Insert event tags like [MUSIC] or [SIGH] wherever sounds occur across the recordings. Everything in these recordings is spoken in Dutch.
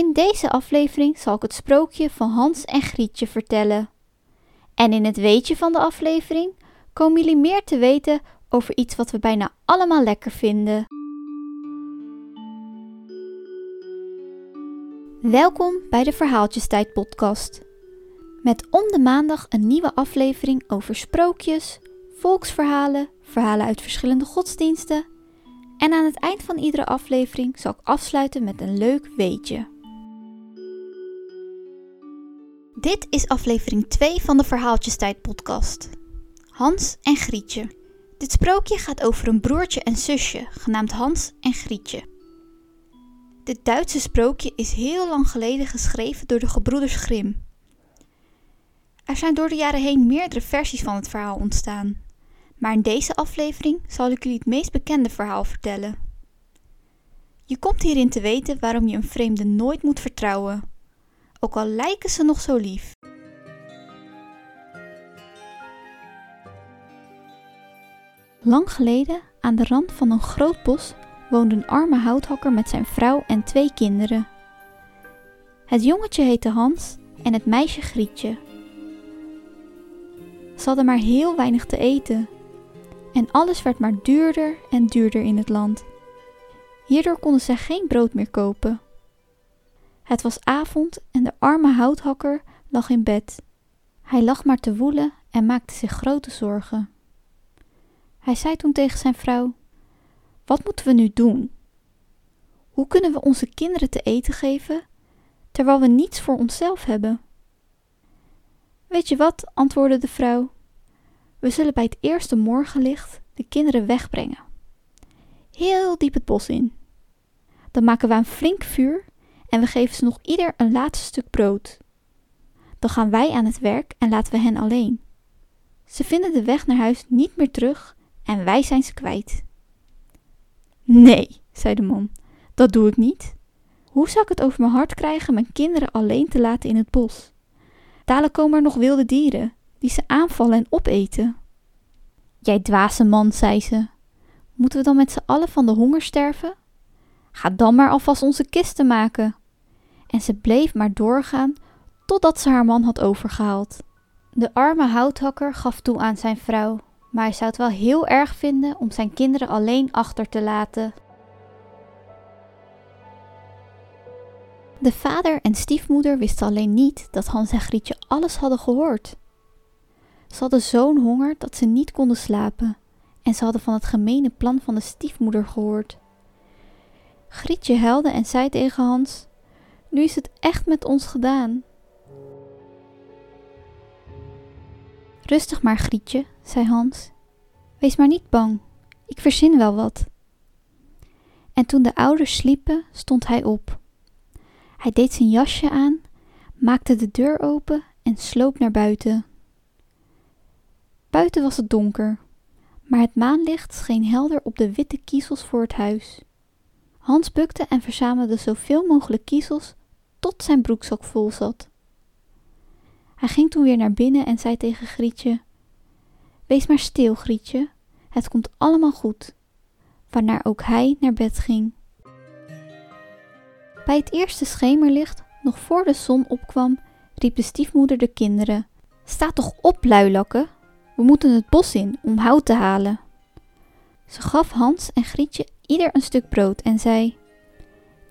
In deze aflevering zal ik het sprookje van Hans en Grietje vertellen. En in het weetje van de aflevering komen jullie meer te weten over iets wat we bijna allemaal lekker vinden. Welkom bij de Verhaaltjestijd podcast. Met om de maandag een nieuwe aflevering over sprookjes, volksverhalen, verhalen uit verschillende godsdiensten. En aan het eind van iedere aflevering zal ik afsluiten met een leuk weetje. Dit is aflevering 2 van de Verhaaltjestijd podcast. Hans en Grietje. Dit sprookje gaat over een broertje en zusje genaamd Hans en Grietje. Dit Duitse sprookje is heel lang geleden geschreven door de gebroeders Grimm. Er zijn door de jaren heen meerdere versies van het verhaal ontstaan. Maar in deze aflevering zal ik jullie het meest bekende verhaal vertellen. Je komt hierin te weten waarom je een vreemde nooit moet vertrouwen, ook al lijken ze nog zo lief. Lang geleden, aan de rand van een groot bos, woonde een arme houthakker met zijn vrouw en twee kinderen. Het jongetje heette Hans en het meisje Grietje. Ze hadden maar heel weinig te eten en alles werd maar duurder en duurder in het land. Hierdoor konden zij geen brood meer kopen. Het was avond en de arme houthakker lag in bed. Hij lag maar te woelen en maakte zich grote zorgen. Hij zei toen tegen zijn vrouw: Wat moeten we nu doen? Hoe kunnen we onze kinderen te eten geven terwijl we niets voor onszelf hebben? Weet je wat, antwoordde de vrouw. We zullen bij het eerste morgenlicht de kinderen wegbrengen. Heel diep het bos in. Dan maken we een flink vuur en we geven ze nog ieder een laatste stuk brood. Dan gaan wij aan het werk en laten we hen alleen. Ze vinden de weg naar huis niet meer terug en wij zijn ze kwijt. Nee, zei de man, dat doe ik niet. Hoe zou ik het over mijn hart krijgen mijn kinderen alleen te laten in het bos? Dadelijk komen er nog wilde dieren die ze aanvallen en opeten. Jij dwaze man, zei ze. Moeten we dan met z'n allen van de honger sterven? Ga dan maar alvast onze kisten maken. En ze bleef maar doorgaan totdat ze haar man had overgehaald. De arme houthakker gaf toe aan zijn vrouw, maar hij zou het wel heel erg vinden om zijn kinderen alleen achter te laten. De vader en stiefmoeder wisten alleen niet dat Hans en Grietje alles hadden gehoord. Ze hadden zo'n honger dat ze niet konden slapen en ze hadden van het gemene plan van de stiefmoeder gehoord. Grietje huilde en zei tegen Hans: Nu is het echt met ons gedaan. Rustig maar, Grietje, zei Hans. Wees maar niet bang, ik verzin wel wat. En toen de ouders sliepen, stond hij op. Hij deed zijn jasje aan, maakte de deur open en sloop naar buiten. Buiten was het donker, maar het maanlicht scheen helder op de witte kiezels voor het huis. Hans bukte en verzamelde zoveel mogelijk kiezels tot zijn broekzak vol zat. Hij ging toen weer naar binnen en zei tegen Grietje: Wees maar stil, Grietje, het komt allemaal goed. Waarna ook hij naar bed ging. Bij het eerste schemerlicht, nog voor de zon opkwam, riep de stiefmoeder de kinderen: Sta toch op, luilakken! We moeten het bos in om hout te halen. Ze gaf Hans en Grietje ieder een stuk brood en zei: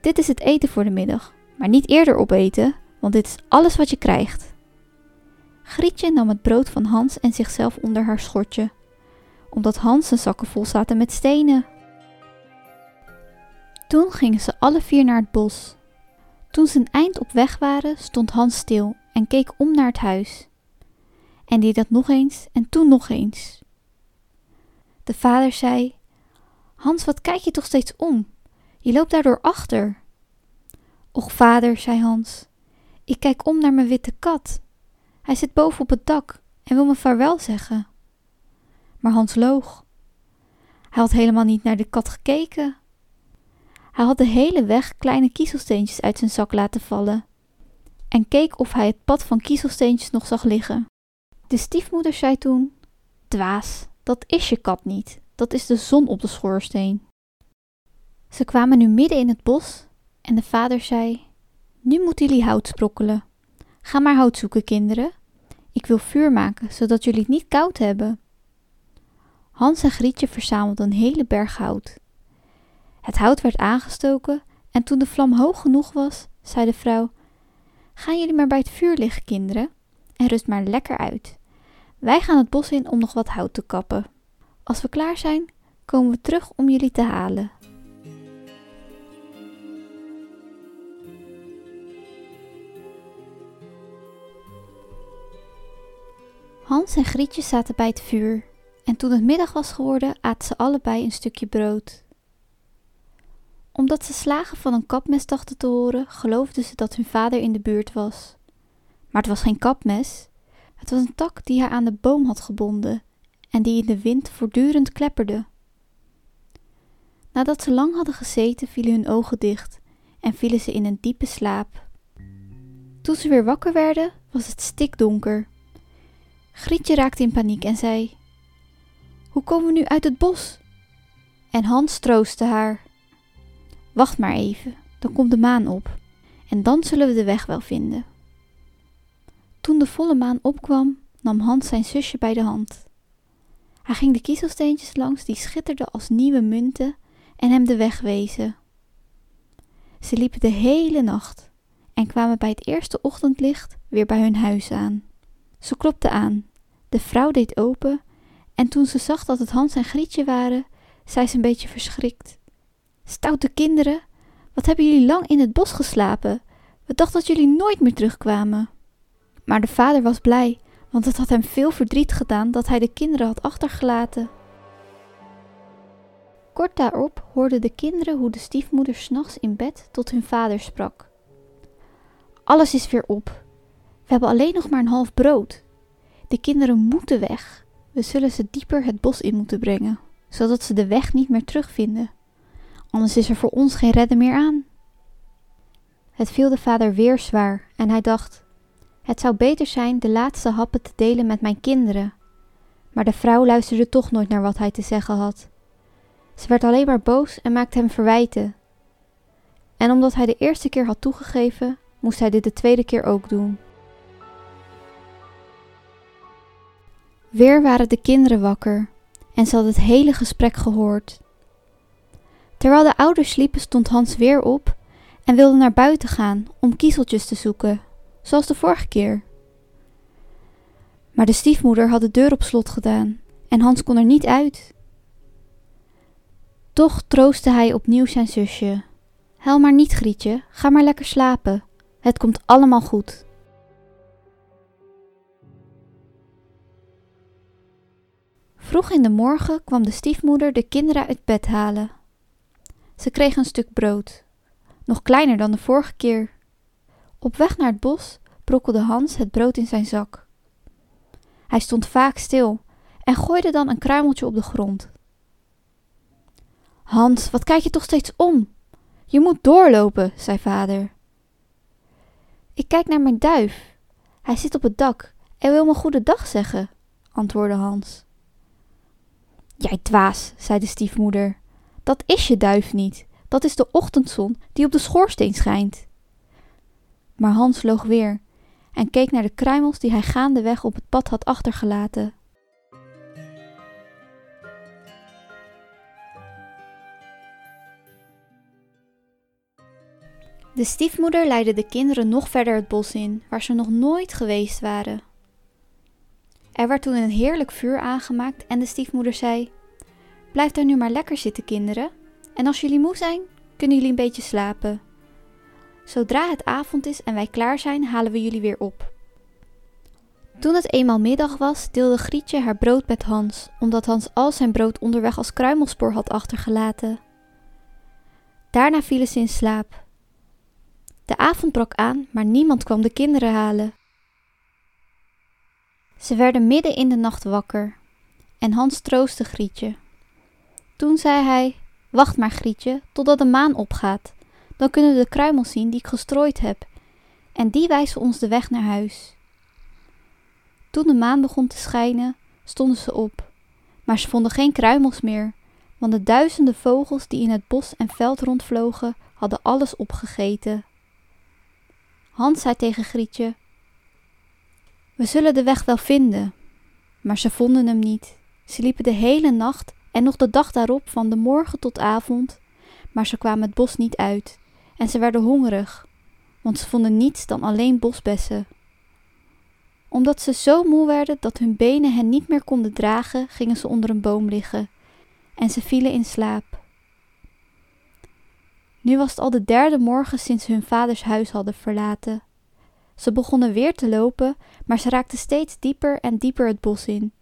Dit is het eten voor de middag, maar niet eerder opeten, want dit is alles wat je krijgt. Grietje nam het brood van Hans en zichzelf onder haar schortje, omdat Hans zijn zakken vol zaten met stenen. Toen gingen ze alle vier naar het bos. Toen ze een eind op weg waren, stond Hans stil en keek om naar het huis. En deed dat nog eens en toen nog eens. De vader zei: Hans, wat kijk je toch steeds om? Je loopt daardoor achter. Och, vader, zei Hans, ik kijk om naar mijn witte kat. Hij zit boven op het dak en wil me vaarwel zeggen. Maar Hans loog. Hij had helemaal niet naar de kat gekeken. Hij had de hele weg kleine kiezelsteentjes uit zijn zak laten vallen en keek of hij het pad van kiezelsteentjes nog zag liggen. De stiefmoeder zei toen: Dwaas, dat is je kat niet, dat is de zon op de schoorsteen. Ze kwamen nu midden in het bos en de vader zei: Nu moeten jullie hout sprokkelen. Ga maar hout zoeken, kinderen. Ik wil vuur maken, zodat jullie het niet koud hebben. Hans en Grietje verzamelden een hele berg hout. Het hout werd aangestoken en toen de vlam hoog genoeg was, zei de vrouw: Gaan jullie maar bij het vuur liggen, kinderen, en rust maar lekker uit. Wij gaan het bos in om nog wat hout te kappen. Als we klaar zijn, komen we terug om jullie te halen. Hans en Grietje zaten bij het vuur en toen het middag was geworden aten ze allebei een stukje brood. Omdat ze slagen van een kapmes dachten te horen, geloofden ze dat hun vader in de buurt was. Maar het was geen kapmes, het was een tak die hij aan de boom had gebonden en die in de wind voortdurend klepperde. Nadat ze lang hadden gezeten, vielen hun ogen dicht en vielen ze in een diepe slaap. Toen ze weer wakker werden, was het stikdonker. Grietje raakte in paniek en zei: Hoe komen we nu uit het bos? En Hans troostte haar: Wacht maar even, dan komt de maan op en dan zullen we de weg wel vinden. Toen de volle maan opkwam, nam Hans zijn zusje bij de hand. Hij ging de kiezelsteentjes langs die schitterden als nieuwe munten en hem de weg wezen. Ze liepen de hele nacht en kwamen bij het eerste ochtendlicht weer bij hun huis aan. Ze klopte aan, de vrouw deed open en toen ze zag dat het Hans en Grietje waren, zei ze een beetje verschrikt: Stoute kinderen, wat hebben jullie lang in het bos geslapen? We dachten dat jullie nooit meer terugkwamen. Maar de vader was blij, want het had hem veel verdriet gedaan dat hij de kinderen had achtergelaten. Kort daarop hoorden de kinderen hoe de stiefmoeder s'nachts in bed tot hun vader sprak. Alles is weer op. We hebben alleen nog maar een half brood. De kinderen moeten weg. We zullen ze dieper het bos in moeten brengen, zodat ze de weg niet meer terugvinden. Anders is er voor ons geen redden meer aan. Het viel de vader weer zwaar en hij dacht: Het zou beter zijn de laatste happen te delen met mijn kinderen. Maar de vrouw luisterde toch nooit naar wat hij te zeggen had. Ze werd alleen maar boos en maakte hem verwijten. En omdat hij de eerste keer had toegegeven, moest hij dit de tweede keer ook doen. Weer waren de kinderen wakker en ze hadden het hele gesprek gehoord. Terwijl de ouders sliepen, stond Hans weer op en wilde naar buiten gaan om kiezeltjes te zoeken, zoals de vorige keer. Maar de stiefmoeder had de deur op slot gedaan en Hans kon er niet uit. Toch troostte hij opnieuw zijn zusje. Huil maar niet, Grietje, ga maar lekker slapen. Het komt allemaal goed. Vroeg in de morgen kwam de stiefmoeder de kinderen uit bed halen. Ze kregen een stuk brood, nog kleiner dan de vorige keer. Op weg naar het bos brokkelde Hans het brood in zijn zak. Hij stond vaak stil en gooide dan een kruimeltje op de grond. Hans, wat kijk je toch steeds om? Je moet doorlopen, zei vader. Ik kijk naar mijn duif. Hij zit op het dak en wil me goede dag zeggen, antwoordde Hans. Jij dwaas, zei de stiefmoeder. Dat is je duif niet. Dat is de ochtendzon die op de schoorsteen schijnt. Maar Hans loog weer en keek naar de kruimels die hij gaandeweg op het pad had achtergelaten. De stiefmoeder leidde de kinderen nog verder het bos in, waar ze nog nooit geweest waren. Er werd toen een heerlijk vuur aangemaakt en de stiefmoeder zei: Blijf daar nu maar lekker zitten, kinderen. En als jullie moe zijn, kunnen jullie een beetje slapen. Zodra het avond is en wij klaar zijn, halen we jullie weer op. Toen het eenmaal middag was, deelde Grietje haar brood met Hans, omdat Hans al zijn brood onderweg als kruimelspoor had achtergelaten. Daarna vielen ze in slaap. De avond brak aan, maar niemand kwam de kinderen halen. Ze werden midden in de nacht wakker en Hans troostte Grietje. Toen zei hij: Wacht maar, Grietje, totdat de maan opgaat. Dan kunnen we de kruimels zien die ik gestrooid heb, en die wijzen ons de weg naar huis. Toen de maan begon te schijnen, stonden ze op, maar ze vonden geen kruimels meer, want de duizenden vogels die in het bos en veld rondvlogen, hadden alles opgegeten. Hans zei tegen Grietje: We zullen de weg wel vinden. Maar ze vonden hem niet. Ze liepen de hele nacht en nog de dag daarop van de morgen tot avond, maar ze kwamen het bos niet uit en ze werden hongerig, want ze vonden niets dan alleen bosbessen. Omdat ze zo moe werden dat hun benen hen niet meer konden dragen, gingen ze onder een boom liggen en ze vielen in slaap. Nu was het al de derde morgen sinds ze hun vaders huis hadden verlaten. Ze begonnen weer te lopen, maar ze raakten steeds dieper en dieper het bos in.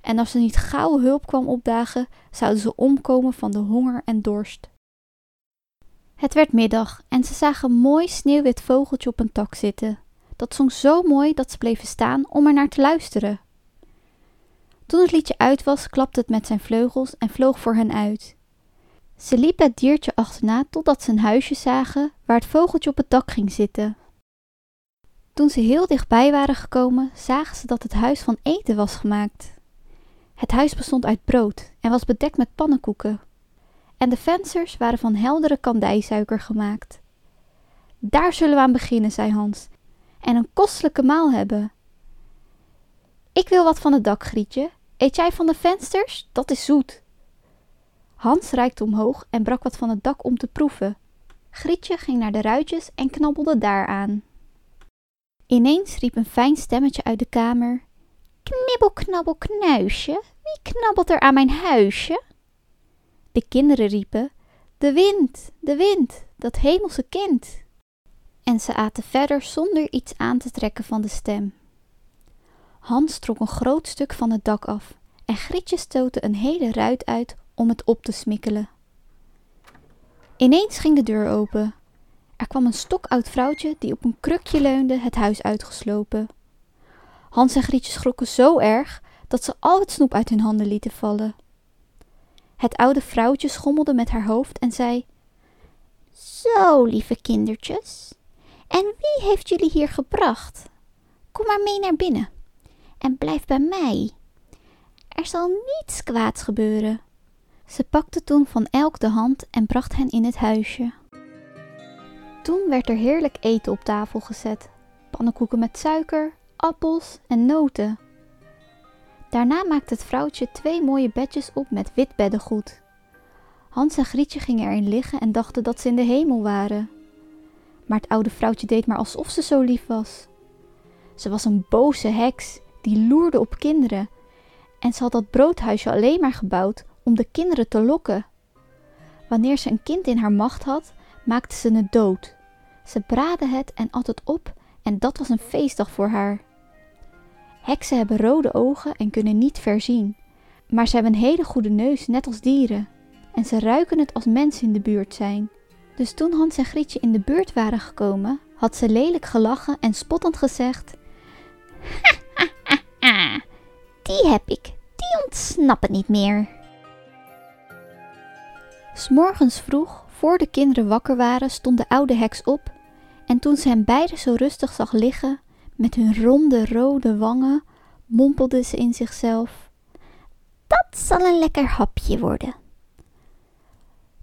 En als er niet gauw hulp kwam opdagen, zouden ze omkomen van de honger en dorst. Het werd middag en ze zagen een mooi sneeuwwit vogeltje op een tak zitten. Dat zong zo mooi dat ze bleven staan om er naar te luisteren. Toen het liedje uit was, klapte het met zijn vleugels en vloog voor hen uit. Ze liepen het diertje achterna totdat ze een huisje zagen waar het vogeltje op het dak ging zitten. Toen ze heel dichtbij waren gekomen, zagen ze dat het huis van eten was gemaakt. Het huis bestond uit brood en was bedekt met pannenkoeken. En de vensters waren van heldere kandijsuiker gemaakt. Daar zullen we aan beginnen, zei Hans, en een kostelijke maal hebben. Ik wil wat van het dak, Grietje. Eet jij van de vensters? Dat is zoet. Hans reikte omhoog en brak wat van het dak om te proeven. Grietje ging naar de ruitjes en knabbelde daaraan. Ineens riep een fijn stemmetje uit de kamer: Knibbel, knabbel, knuisje, wie knabbelt er aan mijn huisje? De kinderen riepen: De wind, de wind, dat hemelse kind. En ze aten verder zonder iets aan te trekken van de stem. Hans trok een groot stuk van het dak af en Grietje stootte een hele ruit uit om het op te smikkelen. Ineens ging de deur open. Er kwam een stokoud vrouwtje die op een krukje leunde het huis uitgeslopen. Hans en Grietje schrokken zo erg dat ze al het snoep uit hun handen lieten vallen. Het oude vrouwtje schommelde met haar hoofd en zei: Zo, lieve kindertjes, en wie heeft jullie hier gebracht? Kom maar mee naar binnen en blijf bij mij. Er zal niets kwaads gebeuren. Ze pakte toen van elk de hand en bracht hen in het huisje. Toen werd er heerlijk eten op tafel gezet: pannenkoeken met suiker, appels en noten. Daarna maakte het vrouwtje twee mooie bedjes op met wit beddengoed. Hans en Grietje gingen erin liggen en dachten dat ze in de hemel waren. Maar het oude vrouwtje deed maar alsof ze zo lief was. Ze was een boze heks die loerde op kinderen en ze had dat broodhuisje alleen maar gebouwd om de kinderen te lokken. Wanneer ze een kind in haar macht had, maakte ze het dood. Ze braadde het en at het op en dat was een feestdag voor haar. Heksen hebben rode ogen en kunnen niet ver zien, maar ze hebben een hele goede neus, net als dieren. En ze ruiken het als mensen in de buurt zijn. Dus toen Hans en Grietje in de buurt waren gekomen, had ze lelijk gelachen en spottend gezegd: [LAUGHS] Die heb ik, die ontsnappen niet meer. S'morgens vroeg, voor de kinderen wakker waren, stond de oude heks op en toen ze hen beiden zo rustig zag liggen, met hun ronde rode wangen, mompelde ze in zichzelf: Dat zal een lekker hapje worden.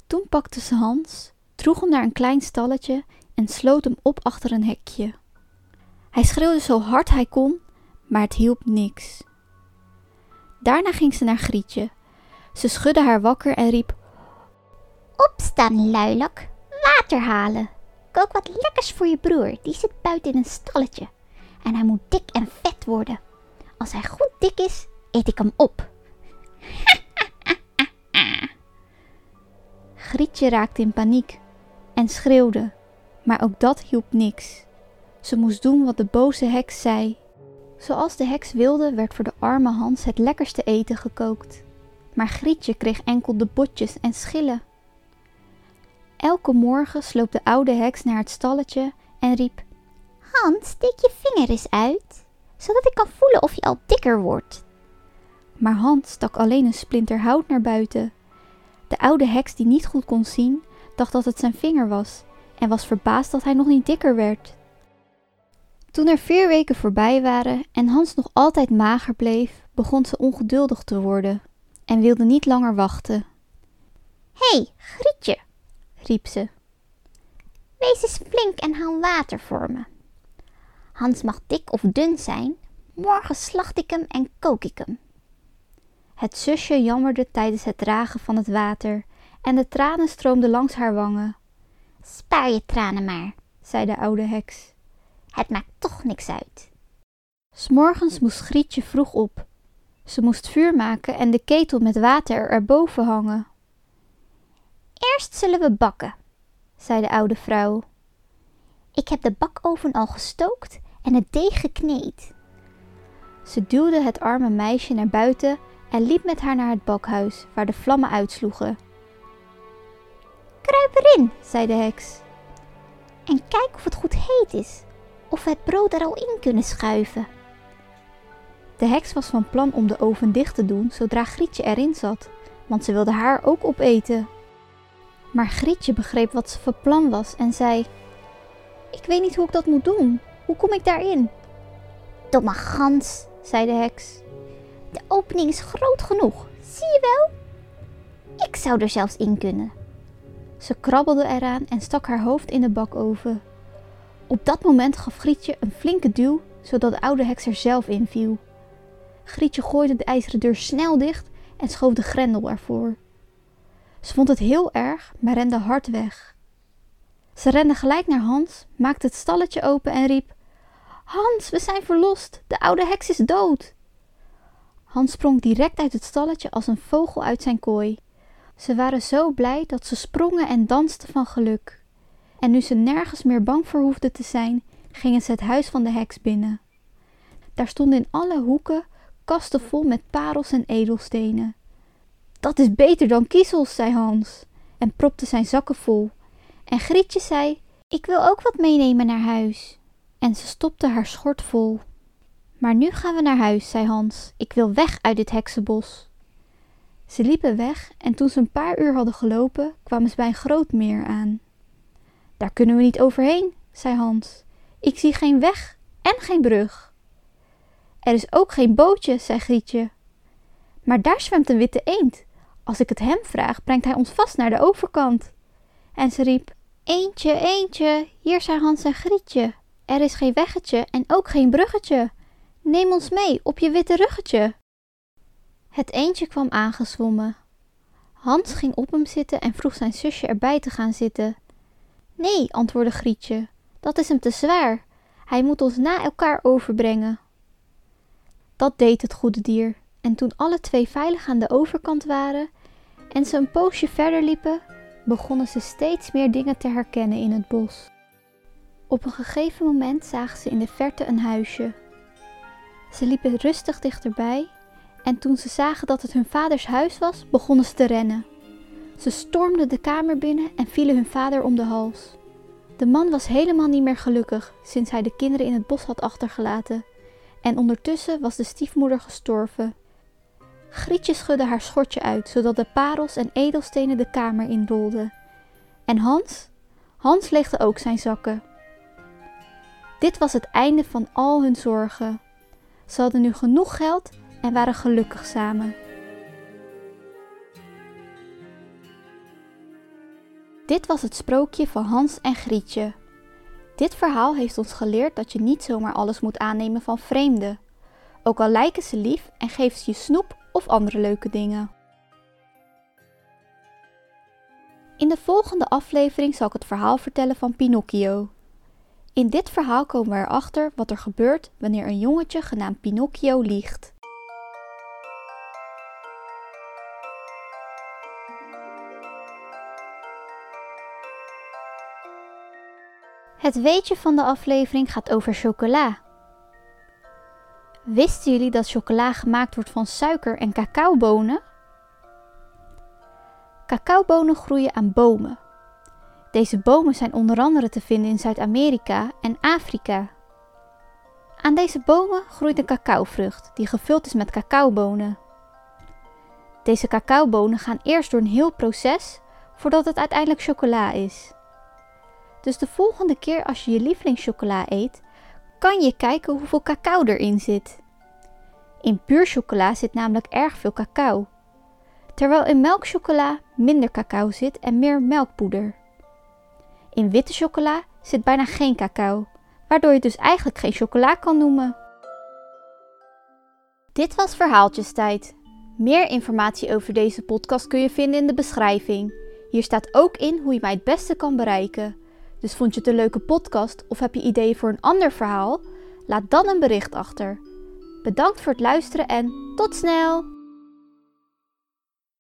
Toen pakte ze Hans, droeg hem naar een klein stalletje en sloot hem op achter een hekje. Hij schreeuwde zo hard hij kon, maar het hielp niks. Daarna ging ze naar Grietje. Ze schudde haar wakker en riep: Opstaan, luilak, water halen. Kook wat lekkers voor je broer, die zit buiten in een stalletje. En hij moet dik en vet worden. Als hij goed dik is, eet ik hem op. [LAUGHS] Grietje raakte in paniek en schreeuwde, maar ook dat hielp niks. Ze moest doen wat de boze heks zei. Zoals de heks wilde, werd voor de arme Hans het lekkerste eten gekookt. Maar Grietje kreeg enkel de botjes en schillen. Elke morgen sloop de oude heks naar het stalletje en riep: Hans, steek je vinger eens uit, zodat ik kan voelen of je al dikker wordt. Maar Hans stak alleen een splinter hout naar buiten. De oude heks, die niet goed kon zien, dacht dat het zijn vinger was en was verbaasd dat hij nog niet dikker werd. Toen er vier weken voorbij waren en Hans nog altijd mager bleef, begon ze ongeduldig te worden en wilde niet langer wachten. Hé, hey, Grietje, riep ze. Wees eens flink en haal water voor me. Hans mag dik of dun zijn, morgen slacht ik hem en kook ik hem. Het zusje jammerde tijdens het dragen van het water en de tranen stroomden langs haar wangen. Spaar je tranen maar, zei de oude heks. Het maakt toch niks uit. S'morgens moest Grietje vroeg op. Ze moest vuur maken en de ketel met water erboven hangen. Eerst zullen we bakken, zei de oude vrouw. Ik heb de bakoven al gestookt en het deeg gekneed. Ze duwde het arme meisje naar buiten en liep met haar naar het bakhuis, waar de vlammen uitsloegen. Kruip erin, zei de heks. En kijk of het goed heet is, of we het brood er al in kunnen schuiven. De heks was van plan om de oven dicht te doen zodra Grietje erin zat, want ze wilde haar ook opeten. Maar Grietje begreep wat ze van plan was en zei: Ik weet niet hoe ik dat moet doen. Hoe kom ik daarin? Domme gans, zei de heks. De opening is groot genoeg, zie je wel? Ik zou er zelfs in kunnen. Ze krabbelde eraan en stak haar hoofd in de bakoven. Op dat moment gaf Grietje een flinke duw, zodat de oude heks er zelf in viel. Grietje gooide de ijzeren deur snel dicht en schoof de grendel ervoor. Ze vond het heel erg, maar rende hard weg. Ze rende gelijk naar Hans, maakte het stalletje open en riep: Hans, we zijn verlost, de oude heks is dood. Hans sprong direct uit het stalletje als een vogel uit zijn kooi. Ze waren zo blij dat ze sprongen en dansten van geluk. En nu ze nergens meer bang voor hoefden te zijn, gingen ze het huis van de heks binnen. Daar stonden in alle hoeken kasten vol met parels en edelstenen. Dat is beter dan kiezels, zei Hans en propte zijn zakken vol. En Grietje zei: Ik wil ook wat meenemen naar huis. En ze stopte haar schort vol. Maar nu gaan we naar huis, zei Hans. Ik wil weg uit dit heksenbos. Ze liepen weg en toen ze een paar uur hadden gelopen, kwamen ze bij een groot meer aan. Daar kunnen we niet overheen, zei Hans. Ik zie geen weg en geen brug. Er is ook geen bootje, zei Grietje. Maar daar zwemt een witte eend. Als ik het hem vraag, brengt hij ons vast naar de overkant. En ze riep: Eentje, eentje, hier zijn Hans en Grietje. Er is geen weggetje en ook geen bruggetje. Neem ons mee op je witte ruggetje. Het eendje kwam aangezwommen. Hans ging op hem zitten en vroeg zijn zusje erbij te gaan zitten. Nee, antwoordde Grietje, dat is hem te zwaar. Hij moet ons na elkaar overbrengen. Dat deed het goede dier, en toen alle twee veilig aan de overkant waren en ze een poosje verder liepen, begonnen ze steeds meer dingen te herkennen in het bos. Op een gegeven moment zagen ze in de verte een huisje. Ze liepen rustig dichterbij en toen ze zagen dat het hun vaders huis was, begonnen ze te rennen. Ze stormden de kamer binnen en vielen hun vader om de hals. De man was helemaal niet meer gelukkig sinds hij de kinderen in het bos had achtergelaten. En ondertussen was de stiefmoeder gestorven. Grietje schudde haar schortje uit, zodat de parels en edelstenen de kamer inrolden. En Hans? Hans leegde ook zijn zakken. Dit was het einde van al hun zorgen. Ze hadden nu genoeg geld en waren gelukkig samen. Dit was het sprookje van Hans en Grietje. Dit verhaal heeft ons geleerd dat je niet zomaar alles moet aannemen van vreemden, ook al lijken ze lief en geven ze je snoep of andere leuke dingen. In de volgende aflevering zal ik het verhaal vertellen van Pinocchio. In dit verhaal komen we erachter wat er gebeurt wanneer een jongetje genaamd Pinocchio liegt. Het weetje van de aflevering gaat over chocola. Wisten jullie dat chocola gemaakt wordt van suiker en cacaobonen? Cacaobonen groeien aan bomen. Deze bomen zijn onder andere te vinden in Zuid-Amerika en Afrika. Aan deze bomen groeit een cacaovrucht die gevuld is met cacaobonen. Deze cacaobonen gaan eerst door een heel proces voordat het uiteindelijk chocola is. Dus de volgende keer als je je lievelingschocola eet, kan je kijken hoeveel cacao erin zit. In puur chocola zit namelijk erg veel cacao, terwijl in melkchocola minder cacao zit en meer melkpoeder. In witte chocola zit bijna geen cacao, waardoor je dus eigenlijk geen chocola kan noemen. Dit was Verhaaltjestijd. Meer informatie over deze podcast kun je vinden in de beschrijving. Hier staat ook in hoe je mij het beste kan bereiken. Dus vond je het een leuke podcast of heb je ideeën voor een ander verhaal? Laat dan een bericht achter. Bedankt voor het luisteren en tot snel!